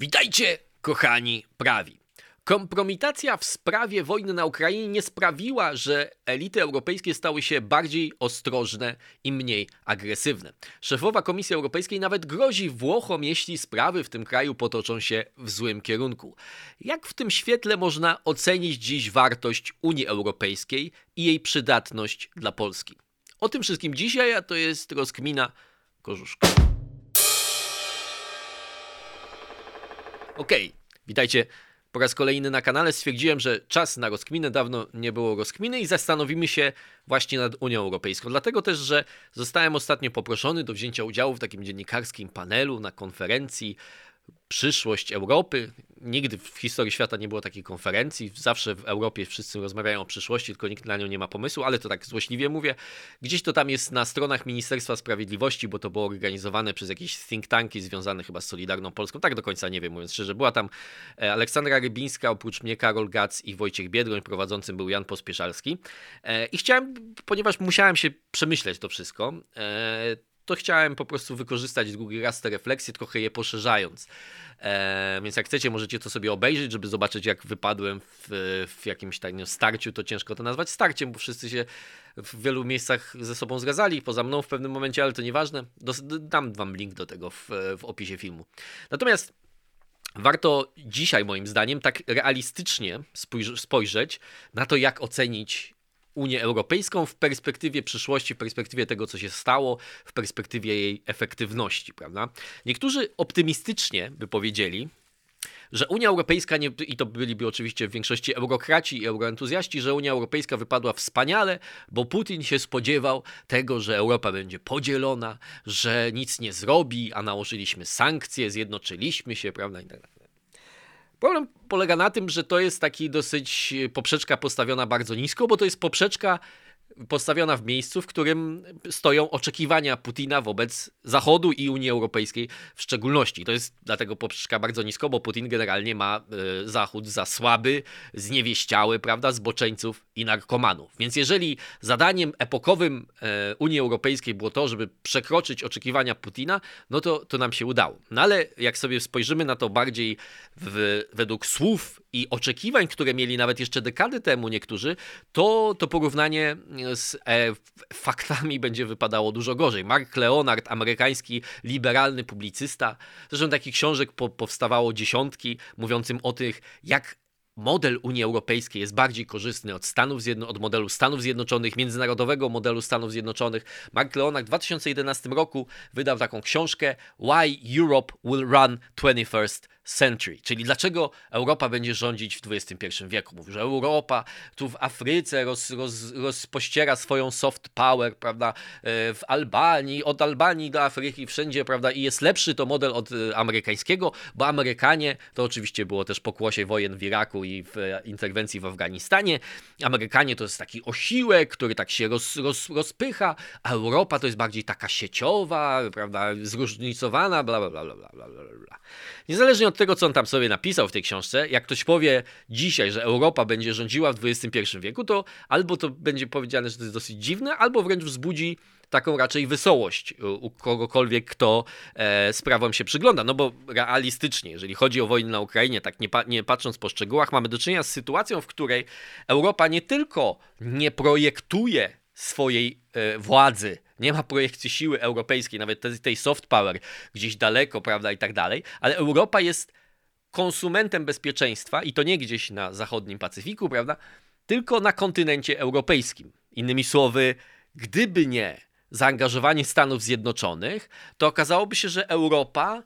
Witajcie, kochani prawi. Kompromitacja w sprawie wojny na Ukrainie nie sprawiła, że elity europejskie stały się bardziej ostrożne i mniej agresywne. Szefowa Komisji Europejskiej nawet grozi Włochom, jeśli sprawy w tym kraju potoczą się w złym kierunku. Jak w tym świetle można ocenić dziś wartość Unii Europejskiej i jej przydatność dla Polski? O tym wszystkim dzisiaj, a to jest rozkmina Korzuszka. Okay, witajcie po raz kolejny na kanale. Stwierdziłem, że czas na rozkminę, dawno nie było rozkminy i zastanowimy się właśnie nad Unią Europejską. Dlatego też, że zostałem ostatnio poproszony do wzięcia udziału w takim dziennikarskim panelu na konferencji przyszłość Europy. Nigdy w historii świata nie było takiej konferencji. Zawsze w Europie wszyscy rozmawiają o przyszłości, tylko nikt na nią nie ma pomysłu, ale to tak złośliwie mówię. Gdzieś to tam jest na stronach Ministerstwa Sprawiedliwości, bo to było organizowane przez jakieś think tanki związane chyba z Solidarną Polską. Tak do końca nie wiem, mówiąc szczerze. Była tam e, Aleksandra Rybińska, oprócz mnie Karol Gac i Wojciech Biedroń. Prowadzącym był Jan Pospieszalski. E, I chciałem, ponieważ musiałem się przemyśleć to wszystko, e, to chciałem po prostu wykorzystać drugi raz te refleksje, trochę je poszerzając. E, więc jak chcecie, możecie to sobie obejrzeć, żeby zobaczyć, jak wypadłem w, w jakimś takim starciu. To ciężko to nazwać starciem, bo wszyscy się w wielu miejscach ze sobą zgadzali, poza mną w pewnym momencie, ale to nieważne. Dam wam link do tego w, w opisie filmu. Natomiast warto dzisiaj, moim zdaniem, tak realistycznie spojrzeć na to, jak ocenić Unię Europejską w perspektywie przyszłości, w perspektywie tego, co się stało, w perspektywie jej efektywności, prawda? Niektórzy optymistycznie by powiedzieli, że Unia Europejska, nie, i to byliby oczywiście w większości eurokraci i euroentuzjaści, że Unia Europejska wypadła wspaniale, bo Putin się spodziewał tego, że Europa będzie podzielona, że nic nie zrobi, a nałożyliśmy sankcje, zjednoczyliśmy się, prawda? I tak dalej. Problem polega na tym, że to jest taki dosyć poprzeczka postawiona bardzo nisko, bo to jest poprzeczka postawiona w miejscu, w którym stoją oczekiwania Putina wobec Zachodu i Unii Europejskiej w szczególności. To jest dlatego poprzeczka bardzo nisko, bo Putin generalnie ma y, Zachód za słaby, zniewieściały, prawda, zboczeńców i narkomanów. Więc jeżeli zadaniem epokowym y, Unii Europejskiej było to, żeby przekroczyć oczekiwania Putina, no to, to nam się udało. No ale jak sobie spojrzymy na to bardziej w, według słów i oczekiwań, które mieli nawet jeszcze dekady temu niektórzy, to to porównanie z e, faktami będzie wypadało dużo gorzej. Mark Leonard, amerykański liberalny publicysta, zresztą takich książek po, powstawało dziesiątki, mówiącym o tych, jak model Unii Europejskiej jest bardziej korzystny od, Stanów Zjedno od modelu Stanów Zjednoczonych, międzynarodowego modelu Stanów Zjednoczonych. Mark Leonard w 2011 roku wydał taką książkę Why Europe Will Run 21st century, czyli dlaczego Europa będzie rządzić w XXI wieku. Mówił, że Europa tu w Afryce roz, roz, rozpościera swoją soft power, prawda, e, w Albanii, od Albanii do Afryki, wszędzie, prawda, i jest lepszy to model od e, amerykańskiego, bo Amerykanie, to oczywiście było też pokłosie wojen w Iraku i w e, interwencji w Afganistanie, Amerykanie to jest taki osiłek, który tak się roz, roz, rozpycha, a Europa to jest bardziej taka sieciowa, prawda, zróżnicowana, bla, bla, bla, bla, bla, bla. Niezależnie od tego, co on tam sobie napisał w tej książce, jak ktoś powie dzisiaj, że Europa będzie rządziła w XXI wieku, to albo to będzie powiedziane, że to jest dosyć dziwne, albo wręcz wzbudzi taką raczej wesołość u kogokolwiek, kto e, sprawom się przygląda. No bo realistycznie, jeżeli chodzi o wojnę na Ukrainie, tak nie, pa nie patrząc po szczegółach, mamy do czynienia z sytuacją, w której Europa nie tylko nie projektuje swojej władzy, nie ma projekcji siły europejskiej, nawet tej soft power gdzieś daleko, prawda, i tak dalej, ale Europa jest konsumentem bezpieczeństwa i to nie gdzieś na zachodnim Pacyfiku, prawda, tylko na kontynencie europejskim. Innymi słowy, gdyby nie zaangażowanie Stanów Zjednoczonych, to okazałoby się, że Europa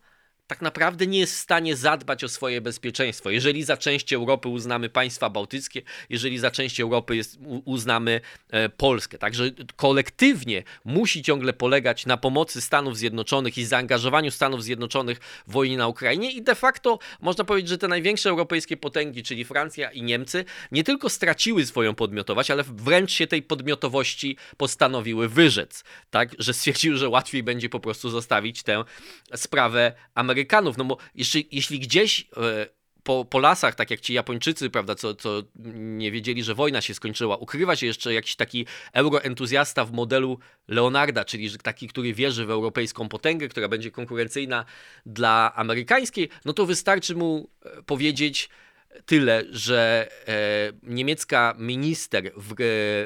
tak naprawdę nie jest w stanie zadbać o swoje bezpieczeństwo. Jeżeli za część Europy uznamy państwa bałtyckie, jeżeli za część Europy jest, uznamy e, Polskę. Także kolektywnie musi ciągle polegać na pomocy Stanów Zjednoczonych i zaangażowaniu Stanów Zjednoczonych w wojnie na Ukrainie i de facto można powiedzieć, że te największe europejskie potęgi, czyli Francja i Niemcy, nie tylko straciły swoją podmiotowość, ale wręcz się tej podmiotowości postanowiły wyrzec. Tak, że stwierdziły, że łatwiej będzie po prostu zostawić tę sprawę Amerykańską Amerykanów, no bo jeśli, jeśli gdzieś e, po, po lasach, tak jak ci Japończycy, prawda, co, co nie wiedzieli, że wojna się skończyła, ukrywa się jeszcze jakiś taki euroentuzjasta w modelu Leonarda, czyli taki, który wierzy w europejską potęgę, która będzie konkurencyjna dla amerykańskiej, no to wystarczy mu e, powiedzieć, tyle, że e, niemiecka minister w,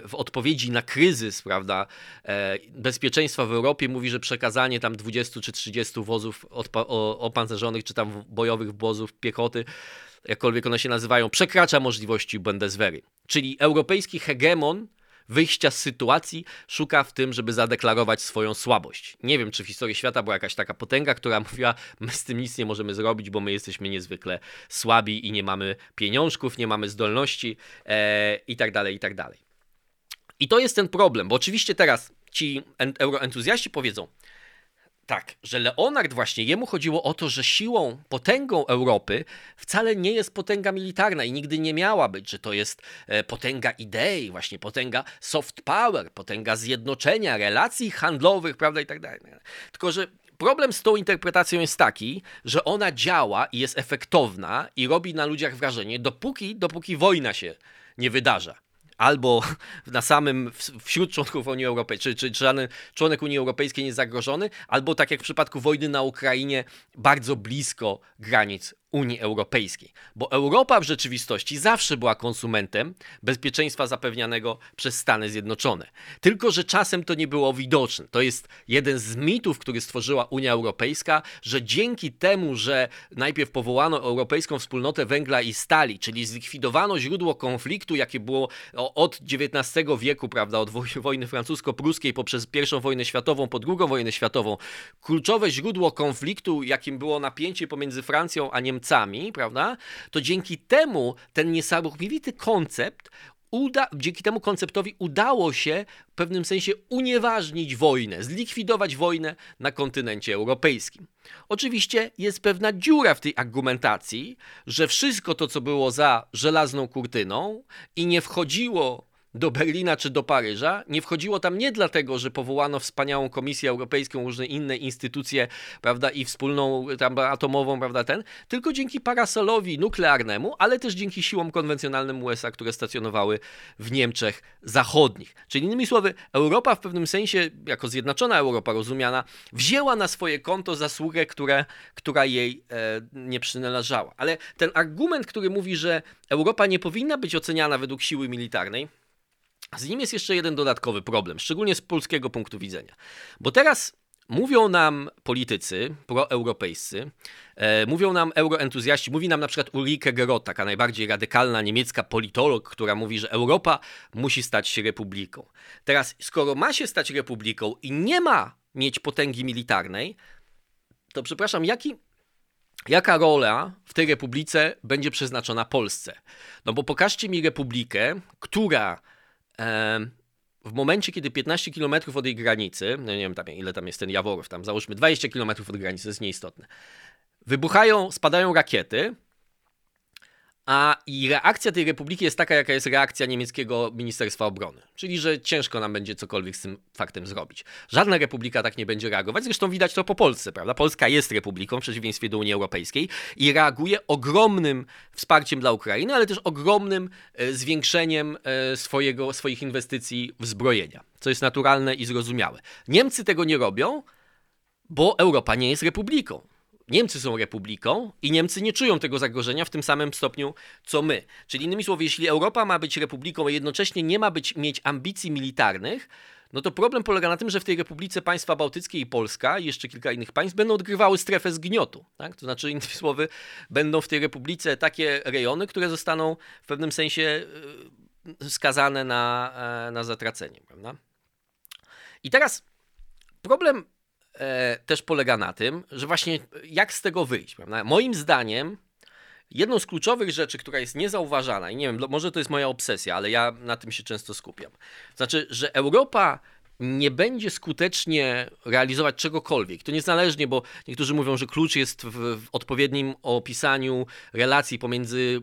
w, odpowiedzi na kryzys, prawda, e, bezpieczeństwa w Europie mówi, że przekazanie tam 20 czy 30 wozów opancerzonych czy tam bojowych wozów piechoty, jakkolwiek one się nazywają, przekracza możliwości Bundeswehry. Czyli europejski hegemon wyjścia z sytuacji szuka w tym, żeby zadeklarować swoją słabość. Nie wiem, czy w historii świata była jakaś taka potęga, która mówiła, my z tym nic nie możemy zrobić, bo my jesteśmy niezwykle słabi i nie mamy pieniążków, nie mamy zdolności e, i tak dalej, i tak. I to jest ten problem, bo oczywiście teraz ci euroentuzjaści powiedzą, tak, że Leonard właśnie, jemu chodziło o to, że siłą, potęgą Europy wcale nie jest potęga militarna i nigdy nie miała być, że to jest e, potęga idei, właśnie potęga soft power, potęga zjednoczenia, relacji handlowych, prawda, i tak dalej. Tylko, że problem z tą interpretacją jest taki, że ona działa i jest efektowna i robi na ludziach wrażenie, dopóki, dopóki wojna się nie wydarza albo na samym wśród członków Unii Europejskiej, czy, czy, żaden członek Unii Europejskiej nie jest zagrożony, albo tak jak w przypadku wojny na Ukrainie, bardzo blisko granic Unii Europejskiej. Bo Europa w rzeczywistości zawsze była konsumentem bezpieczeństwa zapewnianego przez Stany Zjednoczone. Tylko, że czasem to nie było widoczne. To jest jeden z mitów, który stworzyła Unia Europejska, że dzięki temu, że najpierw powołano Europejską Wspólnotę Węgla i Stali, czyli zlikwidowano źródło konfliktu, jakie było od XIX wieku, prawda, od wojny francusko-pruskiej poprzez I wojnę światową, po II wojnę światową, kluczowe źródło konfliktu, jakim było napięcie pomiędzy Francją a Niemcami, Niemcami, prawda, to dzięki temu ten niesamowity koncept Uda, dzięki temu konceptowi udało się w pewnym sensie unieważnić wojnę, zlikwidować wojnę na kontynencie europejskim. Oczywiście jest pewna dziura w tej argumentacji, że wszystko to, co było za żelazną kurtyną i nie wchodziło do Berlina czy do Paryża. Nie wchodziło tam nie dlatego, że powołano wspaniałą Komisję Europejską, różne inne instytucje, prawda, i wspólną tam atomową, prawda, ten, tylko dzięki parasolowi nuklearnemu, ale też dzięki siłom konwencjonalnym USA, które stacjonowały w Niemczech Zachodnich. Czyli innymi słowy, Europa w pewnym sensie, jako zjednoczona Europa rozumiana, wzięła na swoje konto zasługę, które, która jej e, nie przynależała. Ale ten argument, który mówi, że Europa nie powinna być oceniana według siły militarnej, z nim jest jeszcze jeden dodatkowy problem, szczególnie z polskiego punktu widzenia. Bo teraz mówią nam politycy proeuropejscy, e, mówią nam euroentuzjaści, mówi nam na przykład Ulrike Gerot, taka najbardziej radykalna niemiecka politolog, która mówi, że Europa musi stać się republiką. Teraz, skoro ma się stać republiką i nie ma mieć potęgi militarnej, to przepraszam, jaki, jaka rola w tej republice będzie przeznaczona Polsce? No bo pokażcie mi republikę, która w momencie, kiedy 15 km od jej granicy, no nie wiem tam, ile tam jest ten Jaworów, tam załóżmy 20 km od granicy, jest nieistotne, wybuchają, spadają rakiety, a i reakcja tej republiki jest taka, jaka jest reakcja niemieckiego Ministerstwa Obrony. Czyli, że ciężko nam będzie cokolwiek z tym faktem zrobić. Żadna republika tak nie będzie reagować. Zresztą widać to po Polsce, prawda? Polska jest republiką w przeciwieństwie do Unii Europejskiej i reaguje ogromnym wsparciem dla Ukrainy, ale też ogromnym e, zwiększeniem e, swojego, swoich inwestycji w zbrojenia, co jest naturalne i zrozumiałe. Niemcy tego nie robią, bo Europa nie jest republiką. Niemcy są republiką i Niemcy nie czują tego zagrożenia w tym samym stopniu co my. Czyli innymi słowy, jeśli Europa ma być republiką, a jednocześnie nie ma być, mieć ambicji militarnych, no to problem polega na tym, że w tej republice państwa bałtyckie i Polska i jeszcze kilka innych państw będą odgrywały strefę zgniotu. Tak? To znaczy, innymi słowy, będą w tej republice takie rejony, które zostaną w pewnym sensie e, skazane na, e, na zatracenie. Prawda? I teraz problem też polega na tym, że właśnie jak z tego wyjść. Prawda? Moim zdaniem jedną z kluczowych rzeczy, która jest niezauważana, i nie wiem, może to jest moja obsesja, ale ja na tym się często skupiam. Znaczy, że Europa nie będzie skutecznie realizować czegokolwiek, to niezależnie, bo niektórzy mówią, że klucz jest w, w, odpowiednim opisaniu relacji pomiędzy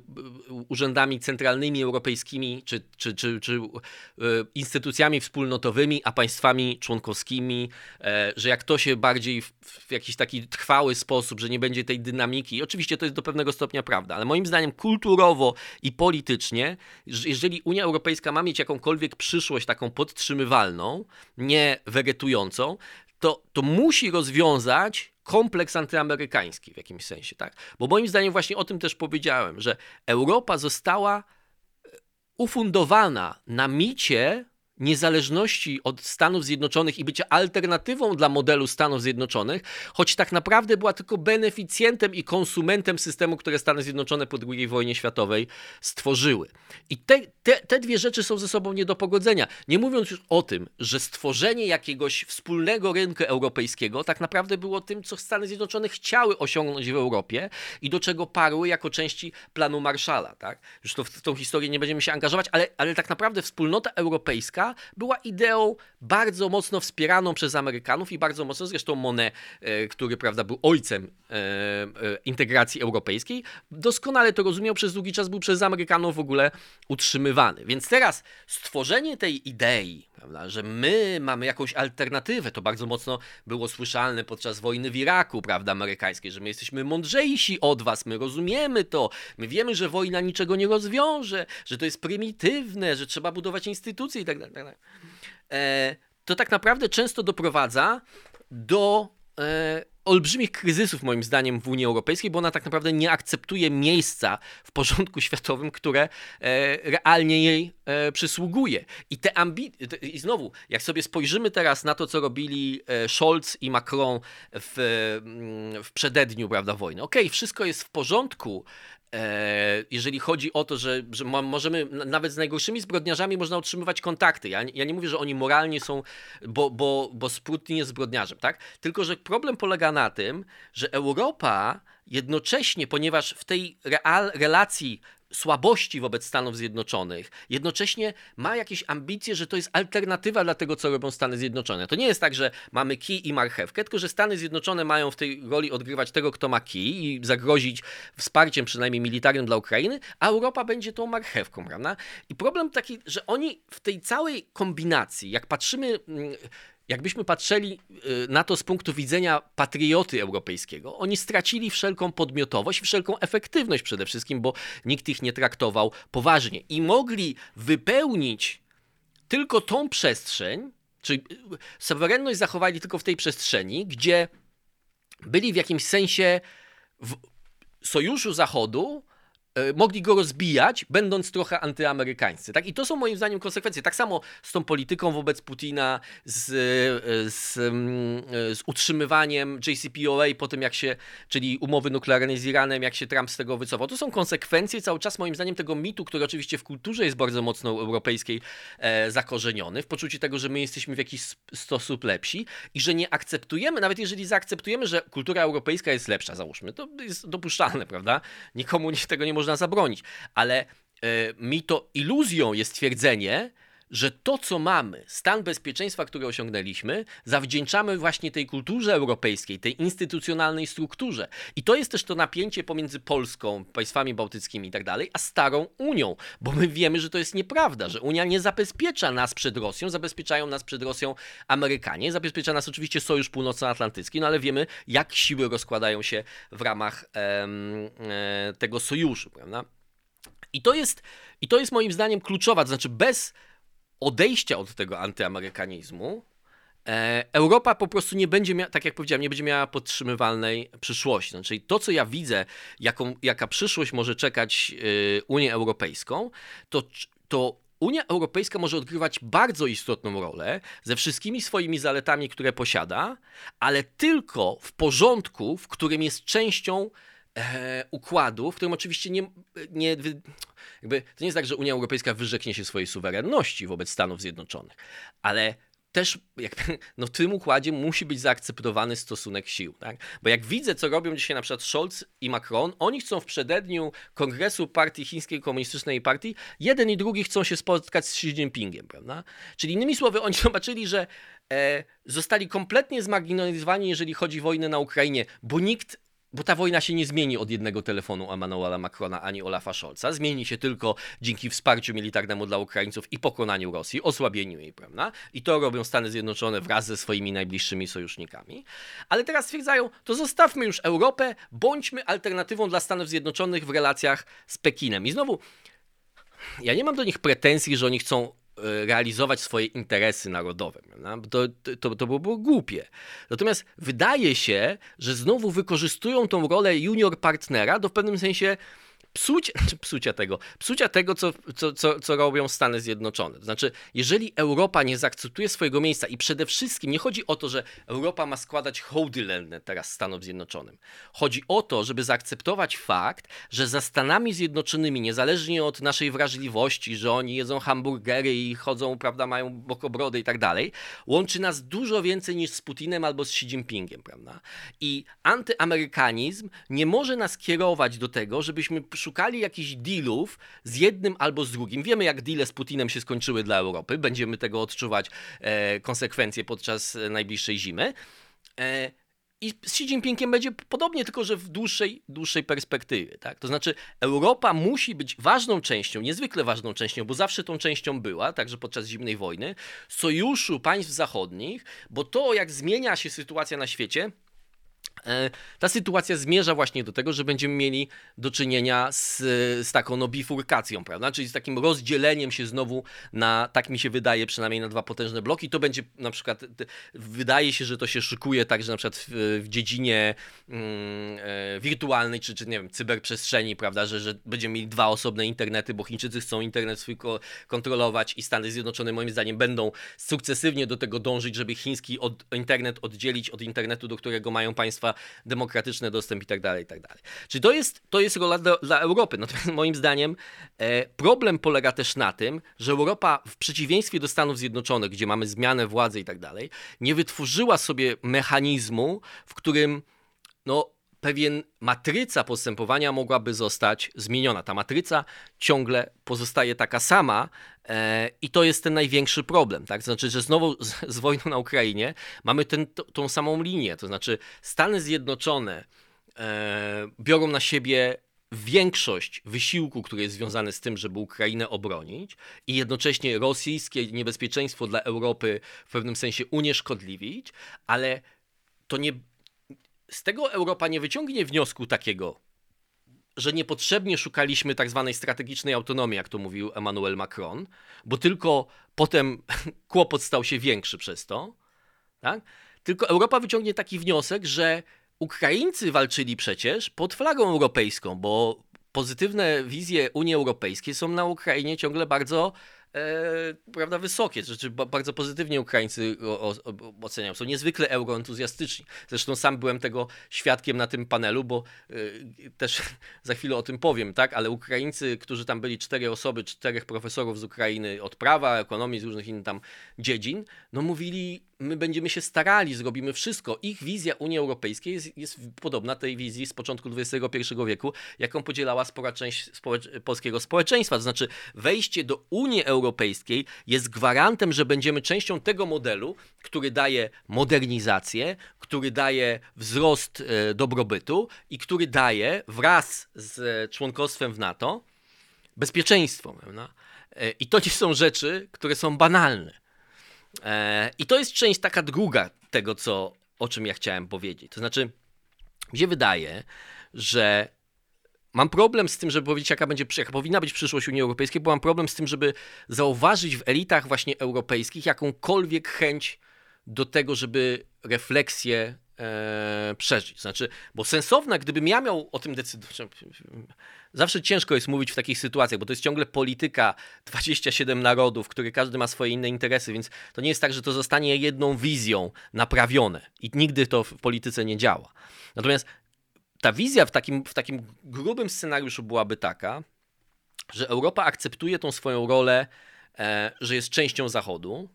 e, urzędami centralnymi europejskimi czy, czy, czy, czy e, instytucjami wspólnotowymi, a państwami członkowskimi, e, że jak to się bardziej w, w jakiś taki trwały sposób, że nie będzie tej dynamiki. Oczywiście to jest do pewnego stopnia prawda, ale moim zdaniem kulturowo i politycznie, jeżeli Unia Europejska ma mieć jakąkolwiek przyszłość taką podtrzymywalną, nie wegetującą, to, to musi rozwiązać kompleks antyamerykański w jakimś sensie, tak? Bo moim zdaniem właśnie o tym też powiedziałem, że Europa została e, ufundowana na micie niezależności od Stanów Zjednoczonych i bycia alternatywą dla modelu Stanów Zjednoczonych, choć tak naprawdę była tylko beneficjentem i konsumentem systemu, które Stany Zjednoczone po II wojnie światowej stworzyły. I te, te, te dwie rzeczy są ze sobą nie do pogodzenia. Nie mówiąc już o tym, że stworzenie jakiegoś wspólnego rynku europejskiego tak naprawdę było tym, co Stany Zjednoczone chciały osiągnąć w Europie i do czego parły jako części planu Marszala. Tak? Już to w, tą historię nie będziemy się angażować, ale, ale tak naprawdę wspólnota europejska była ideą bardzo mocno wspieraną przez Amerykanów i bardzo mocno, zresztą Monet, e, który prawda, był ojcem e, e, integracji europejskiej, doskonale to rozumiał, przez długi czas był przez Amerykanów w ogóle utrzymywany. Więc teraz stworzenie tej idei, prawda, że my mamy jakąś alternatywę, to bardzo mocno było słyszalne podczas wojny w Iraku, prawda, amerykańskiej, że my jesteśmy mądrzejsi od was, my rozumiemy to, my wiemy, że wojna niczego nie rozwiąże, że to jest prymitywne, że trzeba budować instytucje i tak dalej. Tak e, to tak naprawdę często doprowadza do e, olbrzymich kryzysów, moim zdaniem, w Unii Europejskiej, bo ona tak naprawdę nie akceptuje miejsca w porządku światowym, które e, realnie jej e, przysługuje. I te ambicje, i znowu, jak sobie spojrzymy teraz na to, co robili e, Scholz i Macron w, w przededniu, prawda, wojny. Okej, okay, wszystko jest w porządku, E, jeżeli chodzi o to, że, że możemy, nawet z najgorszymi zbrodniarzami można utrzymywać kontakty. Ja, ja nie mówię, że oni moralnie są, bo, bo, bo Sputnik jest zbrodniarzem, tak? Tylko, że problem polega na tym, że Europa jednocześnie, ponieważ w tej real, relacji słabości wobec Stanów Zjednoczonych, jednocześnie ma jakieś ambicje, że to jest alternatywa dla tego, co robią Stany Zjednoczone. To nie jest tak, że mamy kij i marchewkę, tylko że Stany Zjednoczone mają w tej roli odgrywać tego, kto ma kij i zagrozić wsparciem przynajmniej militarnym dla Ukrainy, a Europa będzie tą marchewką, prawda? I problem taki, że oni w tej całej kombinacji, jak patrzymy mm, jakbyśmy patrzyli y, na to z punktu widzenia patrioty europejskiego, oni stracili wszelką podmiotowość wszelką efektywność przede wszystkim, bo nikt ich nie traktował poważnie. I mogli wypełnić tylko tą przestrzeń, czyli y, suwerenność zachowali tylko w tej przestrzeni, gdzie byli w jakimś sensie w sojuszu Zachodu, mogli go rozbijać, będąc trochę antyamerykańscy. Tak? I to są moim zdaniem konsekwencje. Tak samo z tą polityką wobec Putina, z, e, z, mm, z utrzymywaniem JCPOA po tym, jak się, czyli umowy nuklearnej z Iranem, jak się Trump z tego wycofał. To są konsekwencje cały czas, moim zdaniem, tego mitu, który oczywiście w kulturze jest bardzo mocno europejskiej e, zakorzeniony, w poczuciu tego, że my jesteśmy w jakiś sposób lepsi i że nie akceptujemy, nawet jeżeli zaakceptujemy, że kultura europejska jest lepsza, załóżmy, to jest dopuszczalne, prawda? Nikomu tego nie można można zabronić, ale e, mi to iluzją jest twierdzenie, że to, co mamy, stan bezpieczeństwa, który osiągnęliśmy, zawdzięczamy właśnie tej kulturze europejskiej, tej instytucjonalnej strukturze. I to jest też to napięcie pomiędzy Polską, państwami bałtyckimi i tak dalej, a starą Unią, bo my wiemy, że to jest nieprawda, że Unia nie zabezpiecza nas przed Rosją, zabezpieczają nas przed Rosją Amerykanie, zabezpiecza nas oczywiście Sojusz Północnoatlantycki, no ale wiemy, jak siły rozkładają się w ramach em, e, tego sojuszu, prawda? I to jest, i to jest moim zdaniem kluczowa, to znaczy bez odejścia od tego antyamerykanizmu, e, Europa po prostu nie będzie miała, tak jak powiedziałem, nie będzie miała podtrzymywalnej przyszłości. Znaczy to, co ja widzę, jaką, jaka przyszłość może czekać e, Unię Europejską, to, to Unia Europejska może odgrywać bardzo istotną rolę ze wszystkimi swoimi zaletami, które posiada, ale tylko w porządku, w którym jest częścią e, układu, w którym oczywiście nie, nie jakby, to nie jest tak, że Unia Europejska wyrzeknie się swojej suwerenności wobec Stanów Zjednoczonych, ale też jakby, no w tym układzie musi być zaakceptowany stosunek sił. Tak? Bo jak widzę, co robią dzisiaj na przykład Scholz i Macron, oni chcą w przededniu kongresu partii chińskiej komunistycznej partii, jeden i drugi chcą się spotkać z Xi Jinpingiem, prawda? Czyli innymi słowy, oni zobaczyli, że e, zostali kompletnie zmarginalizowani, jeżeli chodzi o wojnę na Ukrainie, bo nikt bo ta wojna się nie zmieni od jednego telefonu Emmanuela Macrona ani Olafa Scholza. Zmieni się tylko dzięki wsparciu militarnemu dla Ukraińców i pokonaniu Rosji, osłabieniu jej, prawda? I to robią Stany Zjednoczone wraz ze swoimi najbliższymi sojusznikami. Ale teraz stwierdzają, to zostawmy już Europę, bądźmy alternatywą dla Stanów Zjednoczonych w relacjach z Pekinem. I znowu, ja nie mam do nich pretensji, że oni chcą realizować swoje interesy narodowe. To, to, to byłoby głupie. Natomiast wydaje się, że znowu wykorzystują tą rolę junior partnera do w pewnym sensie psucia, czy psucia tego, psucia tego, co, co, co, co robią Stany Zjednoczone. To znaczy, jeżeli Europa nie zaakceptuje swojego miejsca i przede wszystkim nie chodzi o to, że Europa ma składać hołdy lenne teraz Stanom Zjednoczonym. Chodzi o to, żeby zaakceptować fakt, że za Stanami Zjednoczonymi, niezależnie od naszej wrażliwości, że oni jedzą hamburgery i chodzą, prawda, mają bokobrody i tak dalej, łączy nas dużo więcej niż z Putinem albo z Xi Jinpingiem, prawda? I antyamerykanizm nie może nas kierować do tego, żebyśmy szukali jakichś dealów z jednym albo z drugim. Wiemy, jak deale z Putinem się skończyły dla Europy. Będziemy tego odczuwać e, konsekwencje podczas najbliższej zimy. E, i z Xi Jinpingiem będzie podobnie, tylko że w dłuższej, dłuższej perspektywie. Tak? To znaczy, Europa musi być ważną częścią, niezwykle ważną częścią, bo zawsze tą częścią była, także podczas zimnej wojny, sojuszu państw zachodnich, bo to, jak zmienia się sytuacja na świecie, E, ta sytuacja zmierza właśnie do tego, że będziemy mieli do czynienia z, z taką no, bifurkacją, prawda? Czyli z takim rozdzieleniem się znowu na, tak mi się wydaje, przynajmniej na dwa potężne bloki. To będzie na przykład, wydaje się, że to się szykuje także na przykład w, w dziedzinie mm, e, wirtualnej, czy, czy nie wiem, cyberprzestrzeni, prawda? Że, że będziemy mieli dwa osobne internety, bo Chińczycy chcą internet swój ko kontrolować i Stany Zjednoczone moim zdaniem będą sukcesywnie do tego dążyć, żeby chiński od, internet oddzielić od internetu, do którego mają państwa demokratyczny dostęp i tak dalej, i tak dalej. Czyli to jest, to jest rola do, dla Europy. Natomiast moim zdaniem e, problem polega też na tym, że Europa w przeciwieństwie do Stanów Zjednoczonych, gdzie mamy zmianę władzy i tak dalej, nie wytworzyła sobie mechanizmu, w którym no, pewien matryca postępowania mogłaby zostać zmieniona. Ta matryca ciągle pozostaje taka sama e, i to jest ten największy problem. Tak? To znaczy, że znowu z, z wojną na Ukrainie mamy ten, t, tą samą linię. To znaczy Stany Zjednoczone e, biorą na siebie większość wysiłku, który jest związany z tym, żeby Ukrainę obronić i jednocześnie rosyjskie niebezpieczeństwo dla Europy w pewnym sensie unieszkodliwić, ale to nie z tego Europa nie wyciągnie wniosku takiego, że niepotrzebnie szukaliśmy tak zwanej strategicznej autonomii, jak to mówił Emmanuel Macron, bo tylko potem kłopot stał się większy przez to. Tak? Tylko Europa wyciągnie taki wniosek, że Ukraińcy walczyli przecież pod flagą europejską, bo pozytywne wizje Unii Europejskiej są na Ukrainie ciągle bardzo prawda, wysokie. Rzeczy bardzo pozytywnie Ukraińcy oceniają. Są niezwykle euroentuzjastyczni. Zresztą sam byłem tego świadkiem na tym panelu, bo e, też za chwilę o tym powiem, tak? Ale Ukraińcy, którzy tam byli cztery osoby, czterech profesorów z Ukrainy od prawa, ekonomii, z różnych innych tam dziedzin, no mówili my będziemy się starali, zrobimy wszystko. Ich wizja Unii Europejskiej jest, jest podobna tej wizji z początku XXI wieku, jaką podzielała spora część społecz polskiego społeczeństwa. To znaczy, wejście do Unii Europejskiej jest gwarantem, że będziemy częścią tego modelu, który daje modernizację, który daje wzrost e, dobrobytu i który daje wraz z członkostwem w NATO bezpieczeństwo. Prawda? E, I to nie są rzeczy, które są banalne. E, I to jest część taka druga tego, co, o czym ja chciałem powiedzieć. To znaczy, mi się wydaje, że mam problem z tym, żeby powiedzieć, jaka, będzie, jaka powinna być przyszłość Unii Europejskiej, bo mam problem z tym, żeby zauważyć w elitach właśnie europejskich jakąkolwiek chęć do tego, żeby refleksję e, przeżyć. Znaczy, bo sensowna, gdybym ja miał o tym decydować, zawsze ciężko jest mówić w takich sytuacjach, bo to jest ciągle polityka 27 narodów, które każdy ma swoje inne interesy, więc to nie jest tak, że to zostanie jedną wizją naprawione i nigdy to w polityce nie działa. Natomiast ta wizja w takim, w takim grubym scenariuszu byłaby taka, że Europa akceptuje tą swoją rolę, e, że jest częścią Zachodu,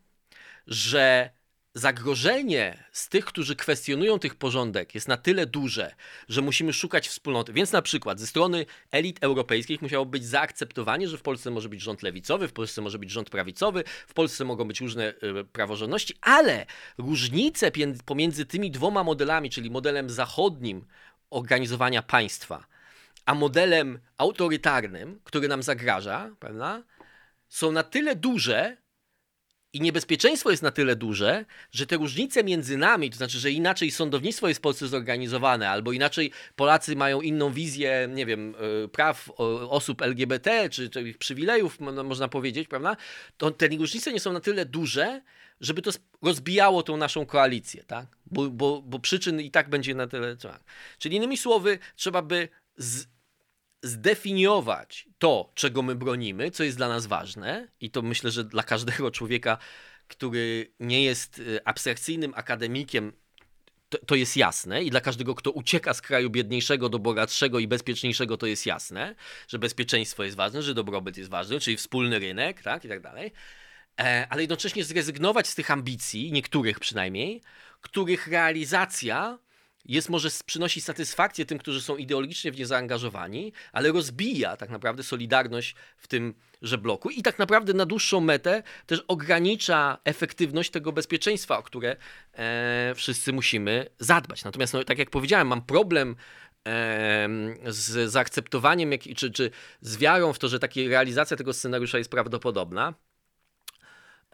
że zagrożenie z tych, którzy kwestionują tych porządek, jest na tyle duże, że musimy szukać wspólnoty. Więc na przykład ze strony elit europejskich musiało być zaakceptowanie, że w Polsce może być rząd lewicowy, w Polsce może być rząd prawicowy, w Polsce mogą być różne y, praworządności, ale różnice pomiędzy tymi dwoma modelami, czyli modelem zachodnim organizowania państwa, a modelem autorytarnym, który nam zagraża, prawda, są na tyle duże, i niebezpieczeństwo jest na tyle duże, że te różnice między nami, to znaczy, że inaczej sądownictwo jest w Polsce zorganizowane, albo inaczej Polacy mają inną wizję, nie wiem, e, praw osób LGBT, czy, czy ich przywilejów, można powiedzieć, prawda? To te różnice nie są na tyle duże, żeby to rozbijało tą naszą koalicję, tak? Bo, bo, bo przyczyn i tak będzie na tyle. Czyli innymi słowy, trzeba by z, zdefiniować to, czego my bronimy, co jest dla nas ważne, i to myślę, że dla każdego człowieka, który nie jest y, abstrakcyjnym akademikiem, to, to, jest jasne i dla każdego, kto ucieka z kraju biedniejszego do bogatszego i bezpieczniejszego, to jest jasne, że bezpieczeństwo jest ważne, że dobrobyt jest ważny, czyli wspólny rynek, tak, i tak dalej. E, ale jednocześnie zrezygnować z tych ambicji, niektórych przynajmniej, których realizacja jest może przynosi satysfakcję tym, którzy są ideologicznie w nie zaangażowani, ale rozbija tak naprawdę solidarność w tym że bloku i tak naprawdę na dłuższą metę też ogranicza efektywność tego bezpieczeństwa, o które e, wszyscy musimy zadbać. Natomiast, no, tak jak powiedziałem, mam problem e, z zaakceptowaniem, jak, czy, czy z wiarą w to, że taka realizacja tego scenariusza jest prawdopodobna.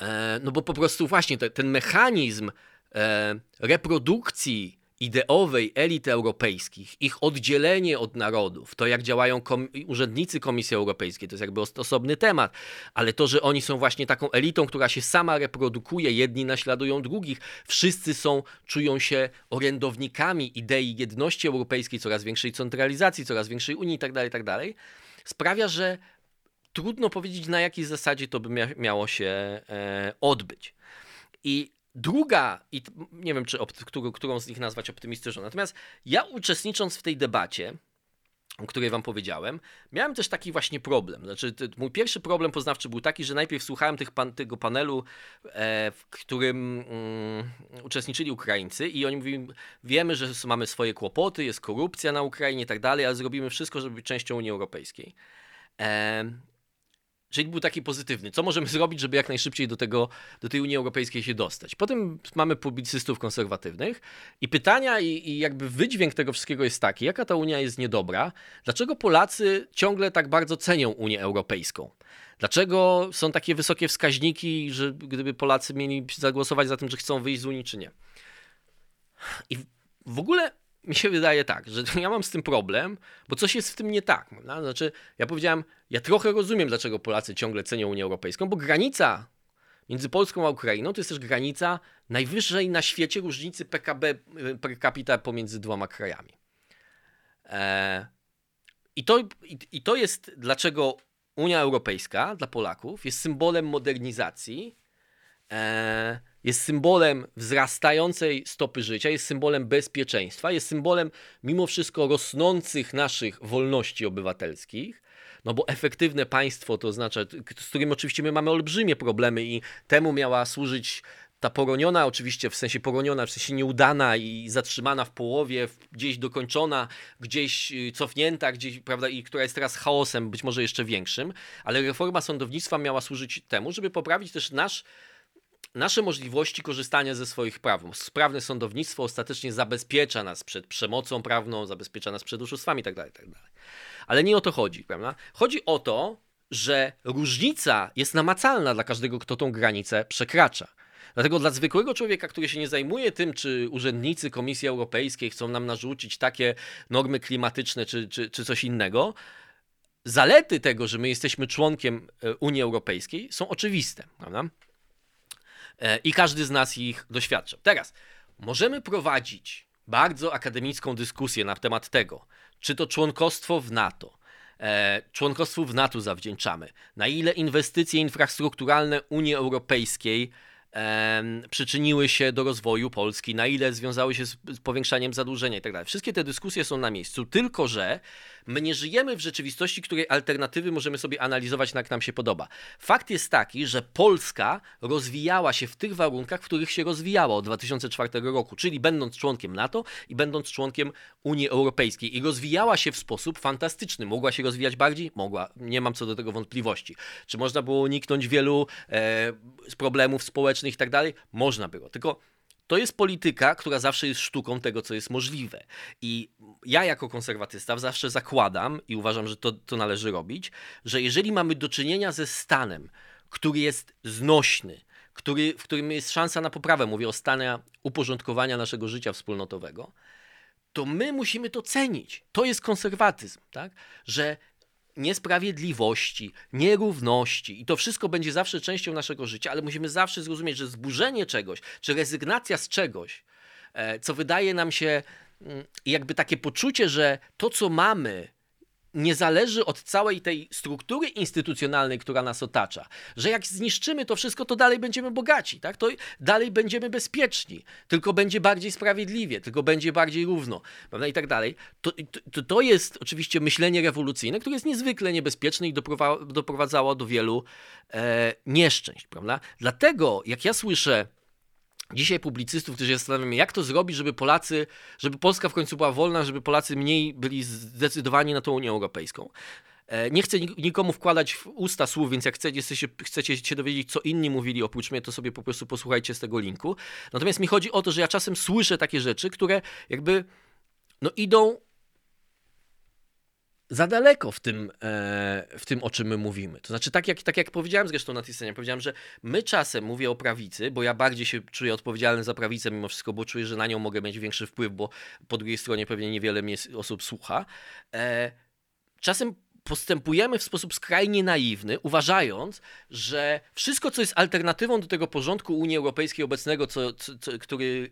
E, no bo po prostu właśnie te, ten mechanizm e, reprodukcji ideowej elit europejskich, ich oddzielenie od narodów, to jak działają kom urzędnicy Komisji Europejskiej, to jest jakby osobny temat, ale to, że oni są właśnie taką elitą, która się sama reprodukuje, jedni naśladują drugich, wszyscy są, czują się orędownikami idei jedności europejskiej, coraz większej centralizacji, coraz większej Unii itd., tak itd., tak sprawia, że trudno powiedzieć, na jakiej zasadzie to by mia miało się e, odbyć. I Druga, i nie wiem, czy którą, którą z nich nazwać optymistyczną, natomiast ja uczestnicząc w tej debacie, o której wam powiedziałem, miałem też taki właśnie problem. Znaczy, mój pierwszy problem poznawczy był taki, że najpierw słuchałem tych pan, tego panelu, e, w którym mm, uczestniczyli Ukraińcy i oni mówili, wiemy, że mamy swoje kłopoty, jest korupcja na Ukrainie i tak dalej, ale zrobimy wszystko, żeby być częścią Unii Europejskiej. E, Czyli był taki pozytywny. Co możemy zrobić, żeby jak najszybciej do, tego, do tej Unii Europejskiej się dostać? Potem mamy publicystów konserwatywnych i pytania i, i jakby wydźwięk tego wszystkiego jest taki, jaka ta Unia jest niedobra, dlaczego Polacy ciągle tak bardzo cenią Unię Europejską? Dlaczego są takie wysokie wskaźniki, że gdyby Polacy mieli zagłosować za tym, że chcą wyjść z Unii, czy nie? I w ogóle mi się wydaje tak, że ja mam z tym problem, bo coś jest w tym nie tak. No? Znaczy, ja powiedziałem, ja trochę rozumiem, dlaczego Polacy ciągle cenią Unię Europejską, bo granica między Polską a Ukrainą to jest też granica najwyższej na świecie różnicy PKB y, per capita pomiędzy dwoma krajami. E, i, to, i, I to jest dlaczego Unia Europejska dla Polaków jest symbolem modernizacji. E, jest symbolem wzrastającej stopy życia, jest symbolem bezpieczeństwa, jest symbolem mimo wszystko rosnących naszych wolności obywatelskich. No bo efektywne państwo to oznacza, z którym oczywiście my mamy olbrzymie problemy i temu miała służyć ta poroniona, oczywiście w sensie poroniona, w sensie nieudana i zatrzymana w połowie, gdzieś dokończona, gdzieś y, cofnięta, gdzieś, prawda, i która jest teraz chaosem, być może jeszcze większym, ale reforma sądownictwa miała służyć temu, żeby poprawić też nasz nasze możliwości korzystania ze swoich praw. Sprawne sądownictwo ostatecznie zabezpiecza nas przed przemocą prawną, zabezpiecza nas przed oszustwami itd., tak itd. Tak Ale nie o to chodzi, prawda? Chodzi o to, że różnica jest namacalna dla każdego, kto tą granicę przekracza. Dlatego dla zwykłego człowieka, który się nie zajmuje tym, czy urzędnicy Komisji Europejskiej chcą nam narzucić takie normy klimatyczne, czy, czy, czy coś innego, zalety tego, że my jesteśmy członkiem e, Unii Europejskiej, są oczywiste. Prawda? E, i każdy z nas ich doświadczył. Teraz możemy prowadzić bardzo akademicką dyskusję na temat tego, czy to członkostwo w NATO, e, członkostwu w NATO zawdzięczamy, na ile inwestycje infrastrukturalne Unii Europejskiej przyczyniły się do rozwoju Polski, na ile związały się z, powiększaniem zadłużenia itd. Tak Wszystkie te dyskusje są na miejscu, tylko że my nie żyjemy w rzeczywistości, której alternatywy możemy sobie analizować, jak nam się podoba. Fakt jest taki, że Polska rozwijała się w tych warunkach, w których się rozwijała od 2004 roku, czyli będąc członkiem NATO i będąc członkiem Unii Europejskiej. I rozwijała się w sposób fantastyczny. Mogła się rozwijać bardziej? Mogła. Nie mam co do tego wątpliwości. Czy można było uniknąć wielu e, problemów społecznych i tak dalej? Można było. Tylko to jest polityka, która zawsze jest sztuką tego, co jest możliwe. I ja jako konserwatysta zawsze zakładam i uważam, że to, to należy robić, że jeżeli mamy do czynienia ze stanem, który jest znośny, który, w którym jest szansa na poprawę, mówię o stanie uporządkowania naszego życia wspólnotowego, to my musimy to cenić. To jest konserwatyzm, tak? że niesprawiedliwości, nierówności. I to wszystko będzie zawsze częścią naszego życia, ale musimy zawsze zrozumieć, że zburzenie czegoś, czy rezygnacja z czegoś, e, co wydaje nam się mm, jakby takie poczucie, że to, co mamy, nie zależy od całej tej struktury instytucjonalnej, która nas otacza, że jak zniszczymy to wszystko, to dalej będziemy bogaci, tak? to dalej będziemy bezpieczni, tylko będzie bardziej sprawiedliwie, tylko będzie bardziej równo, prawda? i tak dalej. To, to, to jest oczywiście myślenie rewolucyjne, które jest niezwykle niebezpieczne i doprowadzało do wielu e, nieszczęść. Prawda? Dlatego, jak ja słyszę dzisiaj publicystów, którzy się zastanawiają, jak to zrobić, żeby Polacy, żeby Polska w końcu była wolna, żeby Polacy mniej byli zdecydowani na tą Unię Europejską. E, nie chcę nikomu wkładać w usta słów, więc jak chcecie, chcecie się dowiedzieć, co inni mówili oprócz mnie, to sobie po prostu posłuchajcie z tego linku. Natomiast mi chodzi o to, że ja czasem słyszę takie rzeczy, które jakby no, idą za daleko w tym, e, w tym, o czym my mówimy. To znaczy, tak jak, tak jak powiedziałem zresztą na tej scenie, powiedziałem, że my czasem, mówię o prawicy, bo ja bardziej się czuję odpowiedzialny za prawicę mimo wszystko, bo czuję, że na nią mogę mieć większy wpływ, bo po drugiej stronie pewnie niewiele mnie osób słucha. E, czasem postępujemy w sposób skrajnie naiwny, uważając, że wszystko, co jest alternatywą do tego porządku Unii Europejskiej obecnego, co, co, co który,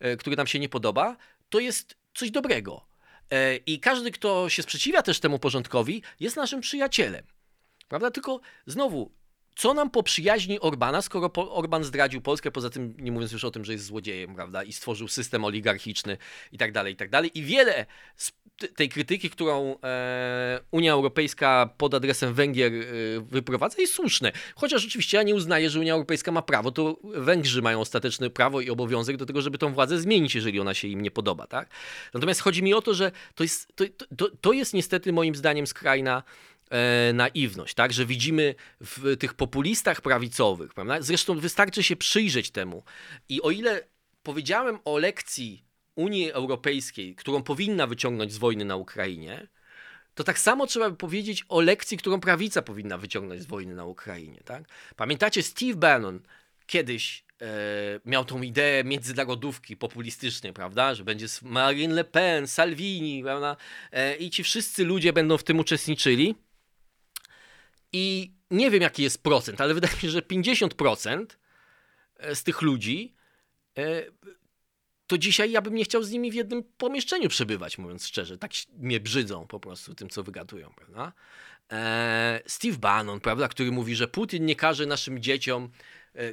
e, e, który nam się nie podoba, to jest coś dobrego I każdy, kto się sprzeciwia też temu porządkowi, jest naszym przyjacielem. Prawda? Tylko znowu, co nam poprzyjaźni Orbana, skoro Orban zdradził Polskę, poza tym nie mówiąc już o tym, że jest złodziejem, prawda, i stworzył system oligarchiczny i tak dalej, i tak dalej. I wiele z tej krytyki, którą e, Unia Europejska pod adresem Węgier e, wyprowadza, jest słuszne. Chociaż oczywiście ja nie uznaję, że Unia Europejska ma prawo, to Węgrzy mają ostateczne prawo i obowiązek do tego, żeby tą władzę zmienić, jeżeli ona się im nie podoba. Tak? Natomiast chodzi mi o to, że to jest, to, to, to jest niestety moim zdaniem skrajna e, naiwność, tak? że widzimy w tych populistach prawicowych, prawda? zresztą wystarczy się przyjrzeć temu i o ile powiedziałem o lekcji Unii Europejskiej, którą powinna wyciągnąć z wojny na Ukrainie, to tak samo trzeba by powiedzieć o lekcji, którą prawica powinna wyciągnąć z wojny na Ukrainie. Tak? Pamiętacie, Steve Bannon kiedyś e, miał tą ideę międzynarodówki populistycznej, prawda? Że będzie Marine Le Pen, Salvini, prawda? E, I ci wszyscy ludzie będą w tym uczestniczyli. I nie wiem, jaki jest procent, ale wydaje mi się, że 50% z tych ludzi e, to dzisiaj ja bym nie chciał z nimi w jednym pomieszczeniu przebywać, mówiąc szczerze. Tak mnie brzydzą po prostu tym, co wygadują, prawda? Eee, Steve Bannon, prawda, który mówi, że Putin nie każe naszym dzieciom e,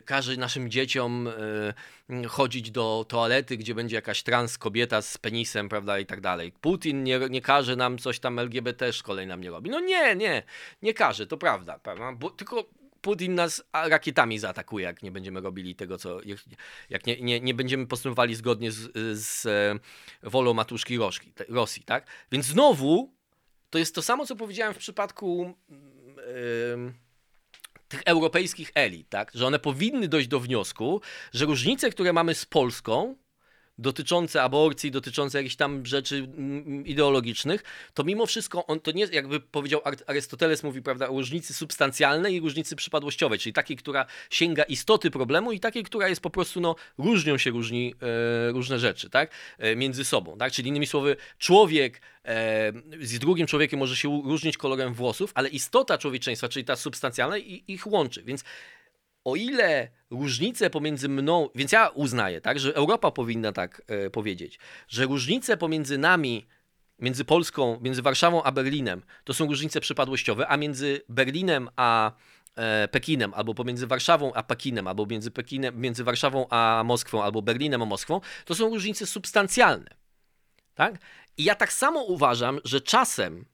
każe naszym dzieciom e, chodzić do toalety, gdzie będzie jakaś trans kobieta z penisem, prawda, i tak dalej. Putin nie, nie każe nam coś tam LGBT szkoleń nam nie robi. No nie, nie, nie każe, to prawda, prawda? Bo, tylko Putin nas rakietami zaatakuje, jak nie będziemy robili tego, co. Jak nie, nie, nie będziemy postępowali zgodnie z, z e, wolą matuszki Rosji, tak? Więc znowu to jest to samo, co powiedziałem w przypadku yy, tych europejskich elit, tak? Że one powinny dojść do wniosku, że różnice, które mamy z Polską, dotyczące aborcji, dotyczące jakichś tam rzeczy ideologicznych, to mimo wszystko on to nie, jakby powiedział Arystoteles, mówi, prawda, o różnicy substancjalnej i różnicy przypadłościowej, czyli takiej, która sięga istoty problemu i takiej, która jest po prostu, no, różnią się różni, e, różne rzeczy, tak, e, między sobą, tak, czyli innymi słowy, człowiek e, z drugim człowiekiem może się różnić kolorem włosów, ale istota człowieczeństwa, czyli ta substancjalna, ich łączy, więc o ile różnice pomiędzy mną, więc ja uznaję, tak, że Europa powinna tak e, powiedzieć, że różnice pomiędzy nami, między Polską, między Warszawą a Berlinem, to są różnice przypadłościowe, a między Berlinem a e, Pekinem, albo pomiędzy Warszawą a Pekinem, albo między, Pekinem, między Warszawą a Moskwą, albo Berlinem a Moskwą, to są różnice substancjalne. Tak? I ja tak samo uważam, że czasem,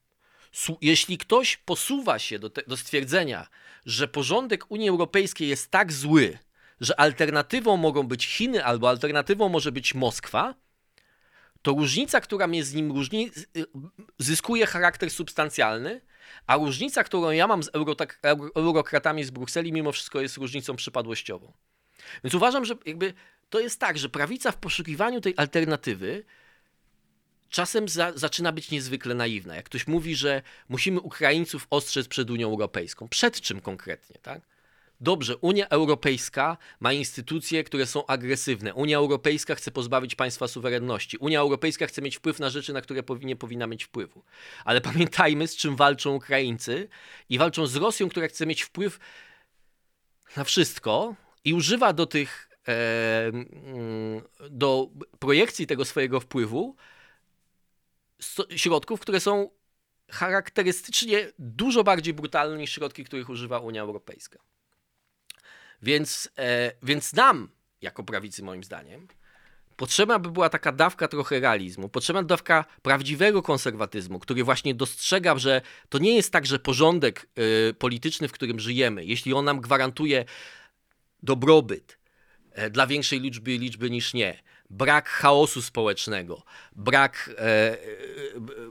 jeśli ktoś posuwa się do, te, do stwierdzenia, że porządek Unii Europejskiej jest tak zły, że alternatywą mogą być Chiny albo alternatywą może być Moskwa, to różnica, która mnie z nim różni, zyskuje charakter substancjalny, a różnica, którą ja mam z eurokratami z Brukseli, mimo wszystko jest różnicą przypadłościową. Więc uważam, że jakby to jest tak, że prawica w poszukiwaniu tej alternatywy czasem za, zaczyna być niezwykle naiwna. Jak ktoś mówi, że musimy Ukraińców ostrzec przed Unią Europejską. Przed czym konkretnie, tak? Dobrze, Unia Europejska ma instytucje, które są agresywne. Unia Europejska chce pozbawić państwa suwerenności. Unia Europejska chce mieć wpływ na rzeczy, na które nie powinna mieć wpływu. Ale pamiętajmy, z czym walczą Ukraińcy i walczą z Rosją, która chce mieć wpływ na wszystko i używa do tych e, do projekcji tego swojego wpływu środków, które są charakterystycznie dużo bardziej brutalne niż środki, których używa Unia Europejska. Więc, e, więc nam, jako prawicy moim zdaniem, potrzebna by była taka dawka trochę realizmu, potrzebna dawka prawdziwego konserwatyzmu, który właśnie dostrzega, że to nie jest tak, że porządek y, polityczny, w którym żyjemy, jeśli on nam gwarantuje dobrobyt y, dla większej liczby liczby niż nie, brak chaosu społecznego, brak, e, e,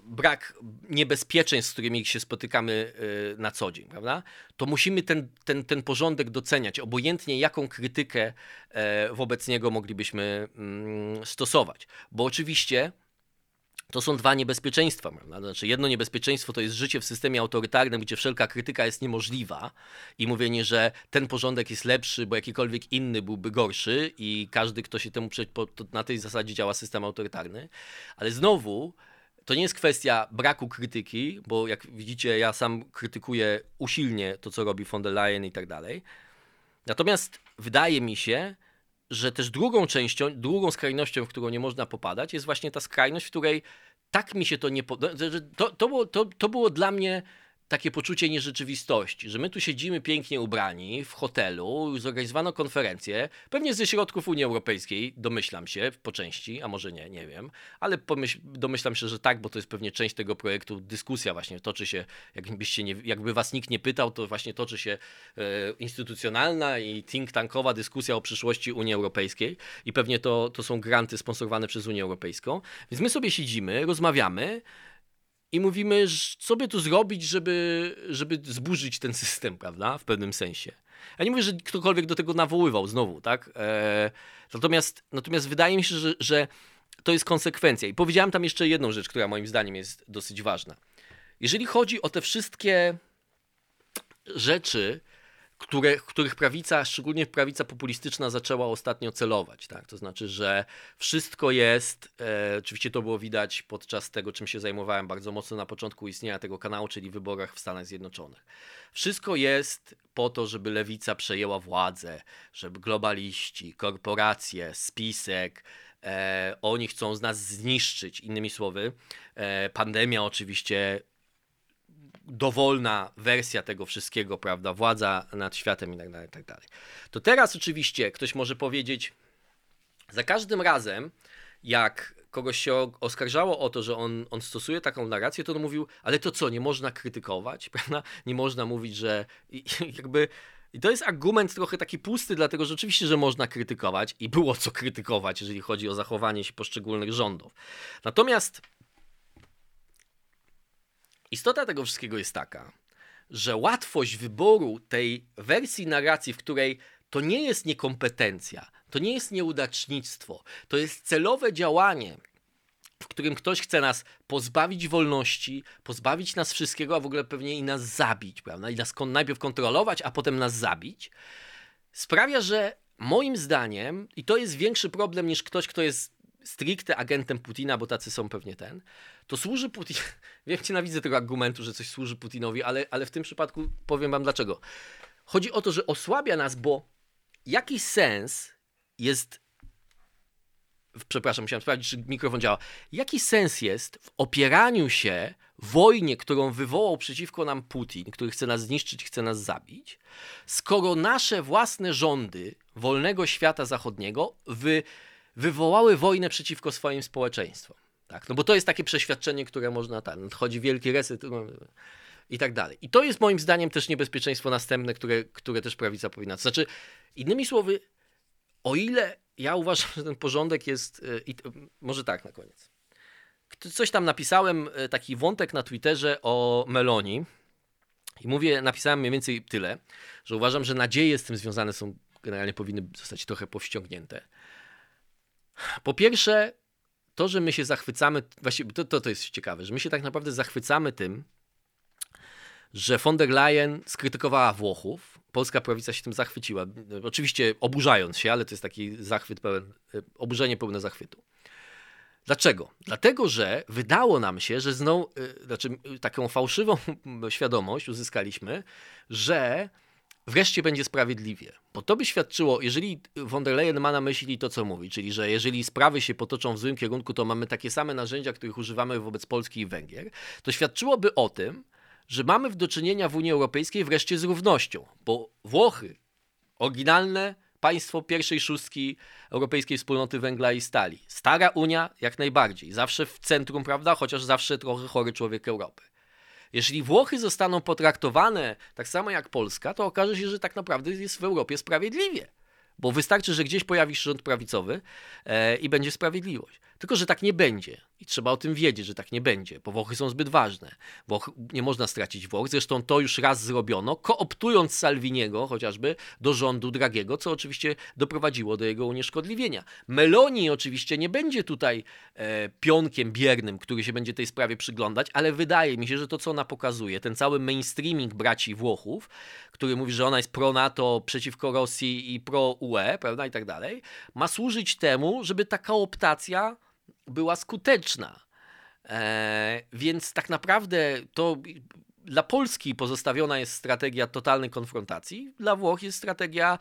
brak niebezpieczeństw, z którymi się spotykamy e, na co dzień, prawda? To musimy ten, ten, ten porządek doceniać, obojętnie jaką krytykę e, wobec niego moglibyśmy mm, stosować. Bo oczywiście to są dwa niebezpieczeństwa. Znaczy, jedno niebezpieczeństwo to jest życie w systemie autorytarnym, gdzie wszelka krytyka jest niemożliwa i mówienie, że ten porządek jest lepszy, bo jakikolwiek inny byłby gorszy i każdy, kto się temu na tej zasadzie działa system autorytarny. Ale znowu, to nie jest kwestia braku krytyki, bo jak widzicie, ja sam krytykuję usilnie to, co robi von der Leyen i tak dalej. Natomiast wydaje mi się, że też drugą częścią, drugą skrajnością, w którą nie można popadać, jest właśnie ta skrajność, w której tak mi się to nie podoba. To, to, było, to, to było dla mnie takie poczucie nierzeczywistości, że my tu siedzimy pięknie ubrani w hotelu, zorganizowano konferencję, pewnie ze środków Unii Europejskiej, domyślam się po części, a może nie, nie wiem, ale pomyśl, domyślam się, że tak, bo to jest pewnie część tego projektu, dyskusja właśnie toczy się, jakbyście nie, jakby was nikt nie pytał, to właśnie toczy się e, instytucjonalna i think tankowa dyskusja o przyszłości Unii Europejskiej i pewnie to, to są granty sponsorowane przez Unię Europejską, więc my sobie siedzimy, rozmawiamy, i mówimy, co by tu zrobić, żeby, żeby zburzyć ten system, prawda? W pewnym sensie. Ja nie mówię, że ktokolwiek do tego nawoływał znowu, tak? E, natomiast, natomiast wydaje mi się, że, że to jest konsekwencja. I powiedziałem tam jeszcze jedną rzecz, która moim zdaniem jest dosyć ważna. Jeżeli chodzi o te wszystkie rzeczy, które, których prawica, szczególnie prawica populistyczna, zaczęła ostatnio celować. Tak? To znaczy, że wszystko jest, e, oczywiście to było widać podczas tego, czym się zajmowałem bardzo mocno na początku istnienia tego kanału, czyli wyborach w Stanach Zjednoczonych. Wszystko jest po to, żeby lewica przejęła władzę, żeby globaliści, korporacje, spisek, e, oni chcą z nas zniszczyć. Innymi słowy, e, pandemia oczywiście dowolna wersja tego wszystkiego, prawda, władza nad światem i tak dalej, i tak dalej. To teraz oczywiście ktoś może powiedzieć, za każdym razem, jak kogoś się oskarżało o to, że on, on stosuje taką narrację, to on mówił, ale to co, nie można krytykować, prawda? Nie można mówić, że jakby... I to jest argument trochę taki pusty, dlatego że oczywiście, że można krytykować i było co krytykować, jeżeli chodzi o zachowanie się poszczególnych rządów. Natomiast Istota tego wszystkiego jest taka, że łatwość wyboru tej wersji narracji, w której to nie jest niekompetencja, to nie jest nieudacznictwo, to jest celowe działanie, w którym ktoś chce nas pozbawić wolności, pozbawić nas wszystkiego, a w ogóle pewnie i nas zabić, prawda? I nas najpierw kontrolować, a potem nas zabić, sprawia, że moim zdaniem, i to jest większy problem niż ktoś, kto jest stricte agentem Putina, bo tacy są pewnie ten, to służy Putin. Wiem, nienawidzę tego argumentu, że coś służy Putinowi, ale, ale w tym przypadku powiem wam dlaczego. Chodzi o to, że osłabia nas, bo jaki sens jest. Przepraszam, musiałem sprawdzić, czy mikrofon działa. Jaki sens jest w opieraniu się wojnie, którą wywołał przeciwko nam Putin, który chce nas zniszczyć, chce nas zabić, skoro nasze własne rządy wolnego świata zachodniego wy, wywołały wojnę przeciwko swoim społeczeństwom? Tak? No bo to jest takie przeświadczenie, które można, tak, nadchodzi wielki reset no, i tak dalej. I to jest moim zdaniem też niebezpieczeństwo następne, które, które też prawica powinna. Znaczy, innymi słowy, o ile ja uważam, że ten porządek jest, y, i może tak na koniec. Coś tam napisałem, y, taki wątek na Twitterze o Meloni i mówię, napisałem mniej więcej tyle, że uważam, że nadzieje z tym związane są, generalnie powinny zostać trochę powściągnięte. Po pierwsze, to, że my się zachwycamy, to, to, to jest ciekawe, że my się tak naprawdę zachwycamy tym, że von der Leyen skrytykowała Włochów. Polska prawica się tym zachwyciła. Oczywiście oburzając się, ale to jest taki zachwyt pełen, oburzenie pełne zachwytu. Dlaczego? Dlatego, że wydało nam się, że znowu, y, znaczy taką fałszywą świadomość uzyskaliśmy, że wreszcie będzie sprawiedliwie. Bo to by świadczyło, jeżeli von der Leyen ma na myśli to, co mówi, czyli że jeżeli sprawy się potoczą w złym kierunku, to mamy takie same narzędzia, których używamy wobec Polski i Węgier, to świadczyłoby o tym, że mamy do czynienia w Unii Europejskiej wreszcie z równością, bo Włochy, oryginalne państwo pierwszej szóstki Europejskiej Wspólnoty Węgla i Stali, stara Unia jak najbardziej, zawsze w centrum, prawda, chociaż zawsze trochę chory człowiek Europy. Jeśli Włochy zostaną potraktowane tak samo jak Polska, to okaże się, że tak naprawdę jest w Europie sprawiedliwie. Bo wystarczy, że gdzieś pojawi się rząd prawicowy e, i będzie sprawiedliwość. Tylko, że tak nie będzie. I trzeba o tym wiedzieć, że tak nie będzie, bo Włochy są zbyt ważne. Włoch, nie można stracić Włoch. Zresztą to już raz zrobiono, kooptując Salviniego chociażby do rządu Dragiego, co oczywiście doprowadziło do jego unieszkodliwienia. Meloni oczywiście nie będzie tutaj e, pionkiem biernym, który się będzie tej sprawie przyglądać, ale wydaje mi się, że to, co ona pokazuje, ten cały mainstreaming braci Włochów, który mówi, że ona jest pro-NATO, przeciwko Rosji i pro-UE, prawda, i tak dalej, ma służyć temu, żeby ta kooptacja była skuteczna. E, więc tak naprawdę to dla Polski pozostawiona jest strategia totalnej konfrontacji, dla Włoch jest strategia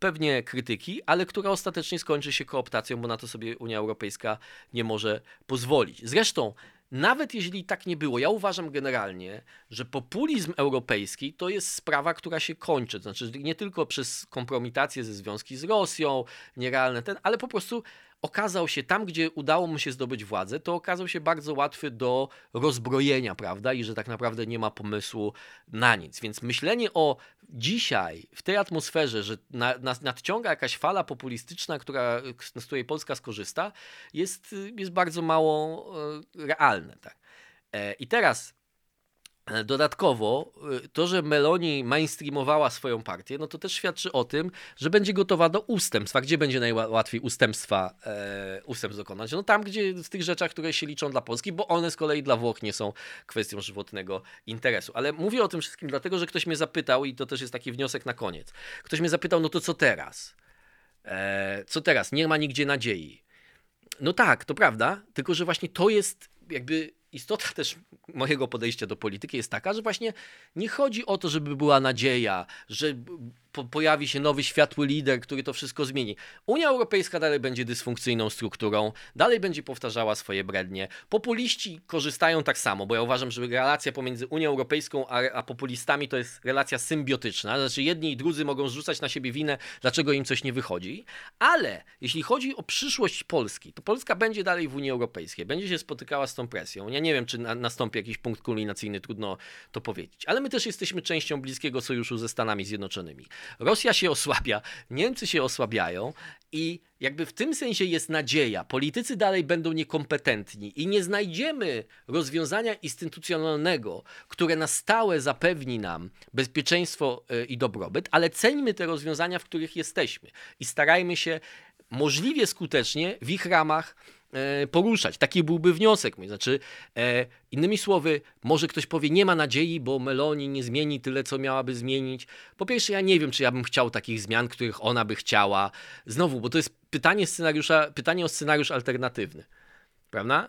pewnie krytyki, ale która ostatecznie skończy się kooptacją, bo na to sobie Unia Europejska nie może pozwolić. Zresztą nawet jeśli tak nie było, ja uważam generalnie, że populizm europejski to jest sprawa, która się kończy. Znaczy nie tylko przez kompromitację ze związki z Rosją, nierealne ten, ale po prostu okazał się tam, gdzie udało mu się zdobyć władzę, to okazał się bardzo łatwy do rozbrojenia, prawda? I że tak naprawdę nie ma pomysłu na nic. Więc myślenie o dzisiaj, w tej atmosferze, że na, na, nadciąga jakaś fala populistyczna, która, z której Polska skorzysta, jest, jest bardzo mało e, realne. Tak? E, I teraz dodatkowo e, to, że Meloni mainstreamowała swoją partię, no to też świadczy o tym, że będzie gotowa do ustępstw. A gdzie będzie najłatwiej ustępstwa, e, ustępstw dokonać? No tam, gdzie w tych rzeczach, które się liczą dla Polski, bo one z kolei dla Włoch nie są kwestią żywotnego interesu. Ale mówię o tym wszystkim dlatego, że ktoś mnie zapytał i to też jest taki wniosek na koniec. Ktoś mnie zapytał, no to co teraz? E, co teraz? Nie ma nigdzie nadziei. No tak, to prawda, tylko że właśnie to jest jakby istota też mojego podejścia do polityki jest taka, że właśnie nie chodzi o to, żeby była nadzieja, że po, pojawi się nowy światły lider, który to wszystko zmieni. Unia Europejska dalej będzie dysfunkcyjną strukturą, dalej będzie powtarzała swoje brednie. Populiści korzystają tak samo, bo ja uważam, że relacja pomiędzy Unią Europejską a, a populistami to jest relacja symbiotyczna, znaczy jedni i drudzy mogą zrzucać na siebie winę, dlaczego im coś nie wychodzi, ale jeśli chodzi o przyszłość Polski, to Polska będzie dalej w Unii Europejskiej, będzie się spotykała z tą presją. Ja nie wiem, czy na, nastąpi jakiś punkt kulminacyjny, trudno to powiedzieć, ale my też jesteśmy częścią bliskiego sojuszu ze Stanami Zjednoczonymi. Rosja się osłabia, Niemcy się osłabiają i jakby w tym sensie jest nadzieja. Politycy dalej będą niekompetentni i nie znajdziemy rozwiązania instytucjonalnego, które na stałe zapewni nam bezpieczeństwo e, i dobrobyt, ale ceńmy te rozwiązania, w których jesteśmy i starajmy się możliwie skutecznie w ich ramach poruszać. Taki byłby wniosek. Znaczy, e, innymi słowy, może ktoś powie, nie ma nadziei, bo Meloni nie zmieni tyle, co miałaby zmienić. Po pierwsze, ja nie wiem, czy ja bym chciał takich zmian, których ona by chciała. Znowu, bo to jest pytanie, scenariusza, pytanie o scenariusz alternatywny. Prawda?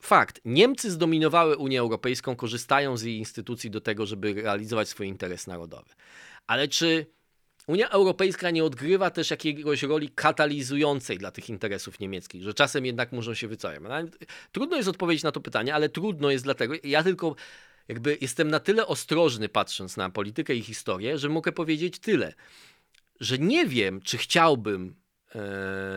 Fakt. Niemcy zdominowały Unię Europejską, korzystają z jej instytucji do tego, żeby realizować swój interes narodowy. Ale czy Unia Europejska nie odgrywa też jakiegoś roli katalizującej dla tych interesów niemieckich, że czasem jednak muszą się wycofać. No, trudno jest odpowiedzieć na to pytanie, ale trudno jest dlatego, ja tylko jakby jestem na tyle ostrożny patrząc na politykę i historię, że mogę powiedzieć tyle, że nie wiem, czy chciałbym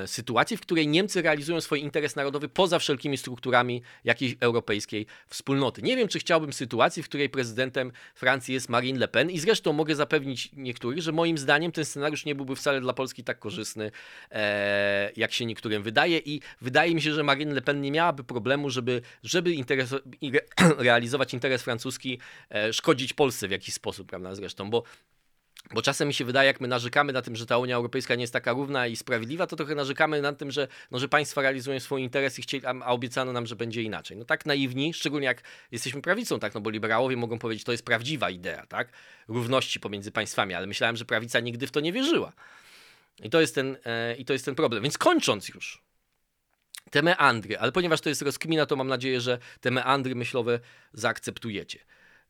sytuacji, w której Niemcy realizują swój interes narodowy poza wszelkimi strukturami jakiejś europejskiej wspólnoty. Nie wiem, czy chciałbym sytuacji, w której prezydentem Francji jest Marine Le Pen i zresztą mogę zapewnić niektórych, że moim zdaniem ten scenariusz nie byłby wcale dla Polski tak korzystny, e, jak się niektórym wydaje i wydaje mi się, że Marine Le Pen nie miałaby problemu, żeby, żeby interes, realizować interes francuski, e, szkodzić Polsce w jakiś sposób, prawda, zresztą, bo bo czasem mi się wydaje, jak my narzekamy na tym, że ta Unia Europejska nie jest taka równa i sprawiedliwa, to trochę narzekamy na tym, że, no, że państwa realizują swój interes i chcieli, a obiecano nam, że będzie inaczej. No tak naiwni, szczególnie jak jesteśmy prawicą, tak, no bo liberałowie mogą powiedzieć, to jest prawdziwa idea, tak, równości pomiędzy państwami, ale myślałem, że prawica nigdy w to nie wierzyła. I to jest ten, e, i to jest ten problem. Więc kończąc już, te meandry, ale ponieważ to jest rozkmina, to mam nadzieję, że te meandry myślowe zaakceptujecie.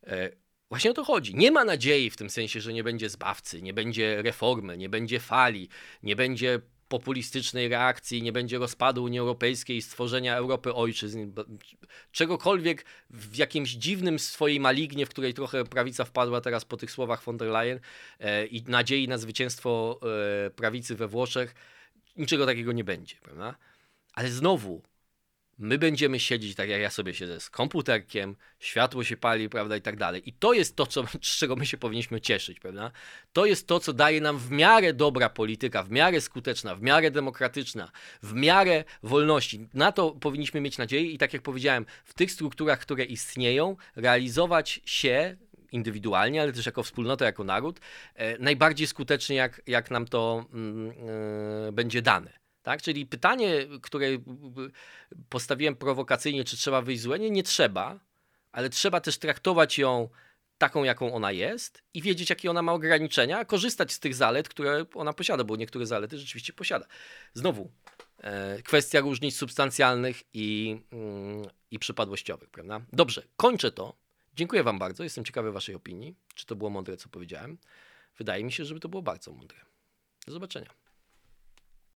E, Właśnie o to chodzi. Nie ma nadziei w tym sensie, że nie będzie zbawcy, nie będzie reformy, nie będzie fali, nie będzie populistycznej reakcji, nie będzie rozpadu Unii Europejskiej, stworzenia Europy ojczyzn, czegokolwiek w jakimś dziwnym swojej malignie, w której trochę prawica wpadła teraz po tych słowach von der Leyen e, i nadziei na zwycięstwo e, prawicy we Włoszech, niczego takiego nie będzie, prawda? Ale znowu, My będziemy siedzieć tak jak ja sobie siedzę z komputerkiem, światło się pali, prawda, i tak dalej. I to jest to, co, z czego my się powinniśmy cieszyć, prawda? To jest to, co daje nam w miarę dobra polityka, w miarę skuteczna, w miarę demokratyczna, w miarę wolności. Na to powinniśmy mieć nadzieję i tak jak powiedziałem, w tych strukturach, które istnieją, realizować się indywidualnie, ale też jako wspólnota, jako naród, e, najbardziej skutecznie, jak, jak nam to mm, e, będzie dane. Tak? Czyli pytanie, które postawiłem prowokacyjnie, czy trzeba wyjść z Unie, nie trzeba, ale trzeba też traktować ją taką, jaką ona jest i wiedzieć, jakie ona ma ograniczenia, korzystać z tych zalet, które ona posiada, bo niektóre zalety rzeczywiście posiada. Znowu, e, kwestia różnic substancjalnych i, mm, i przypadłościowych, prawda? Dobrze, kończę to. Dziękuję Wam bardzo. Jestem ciekawy Waszej opinii. Czy to było mądre, co powiedziałem? Wydaje mi się, że to było bardzo mądre. Do zobaczenia.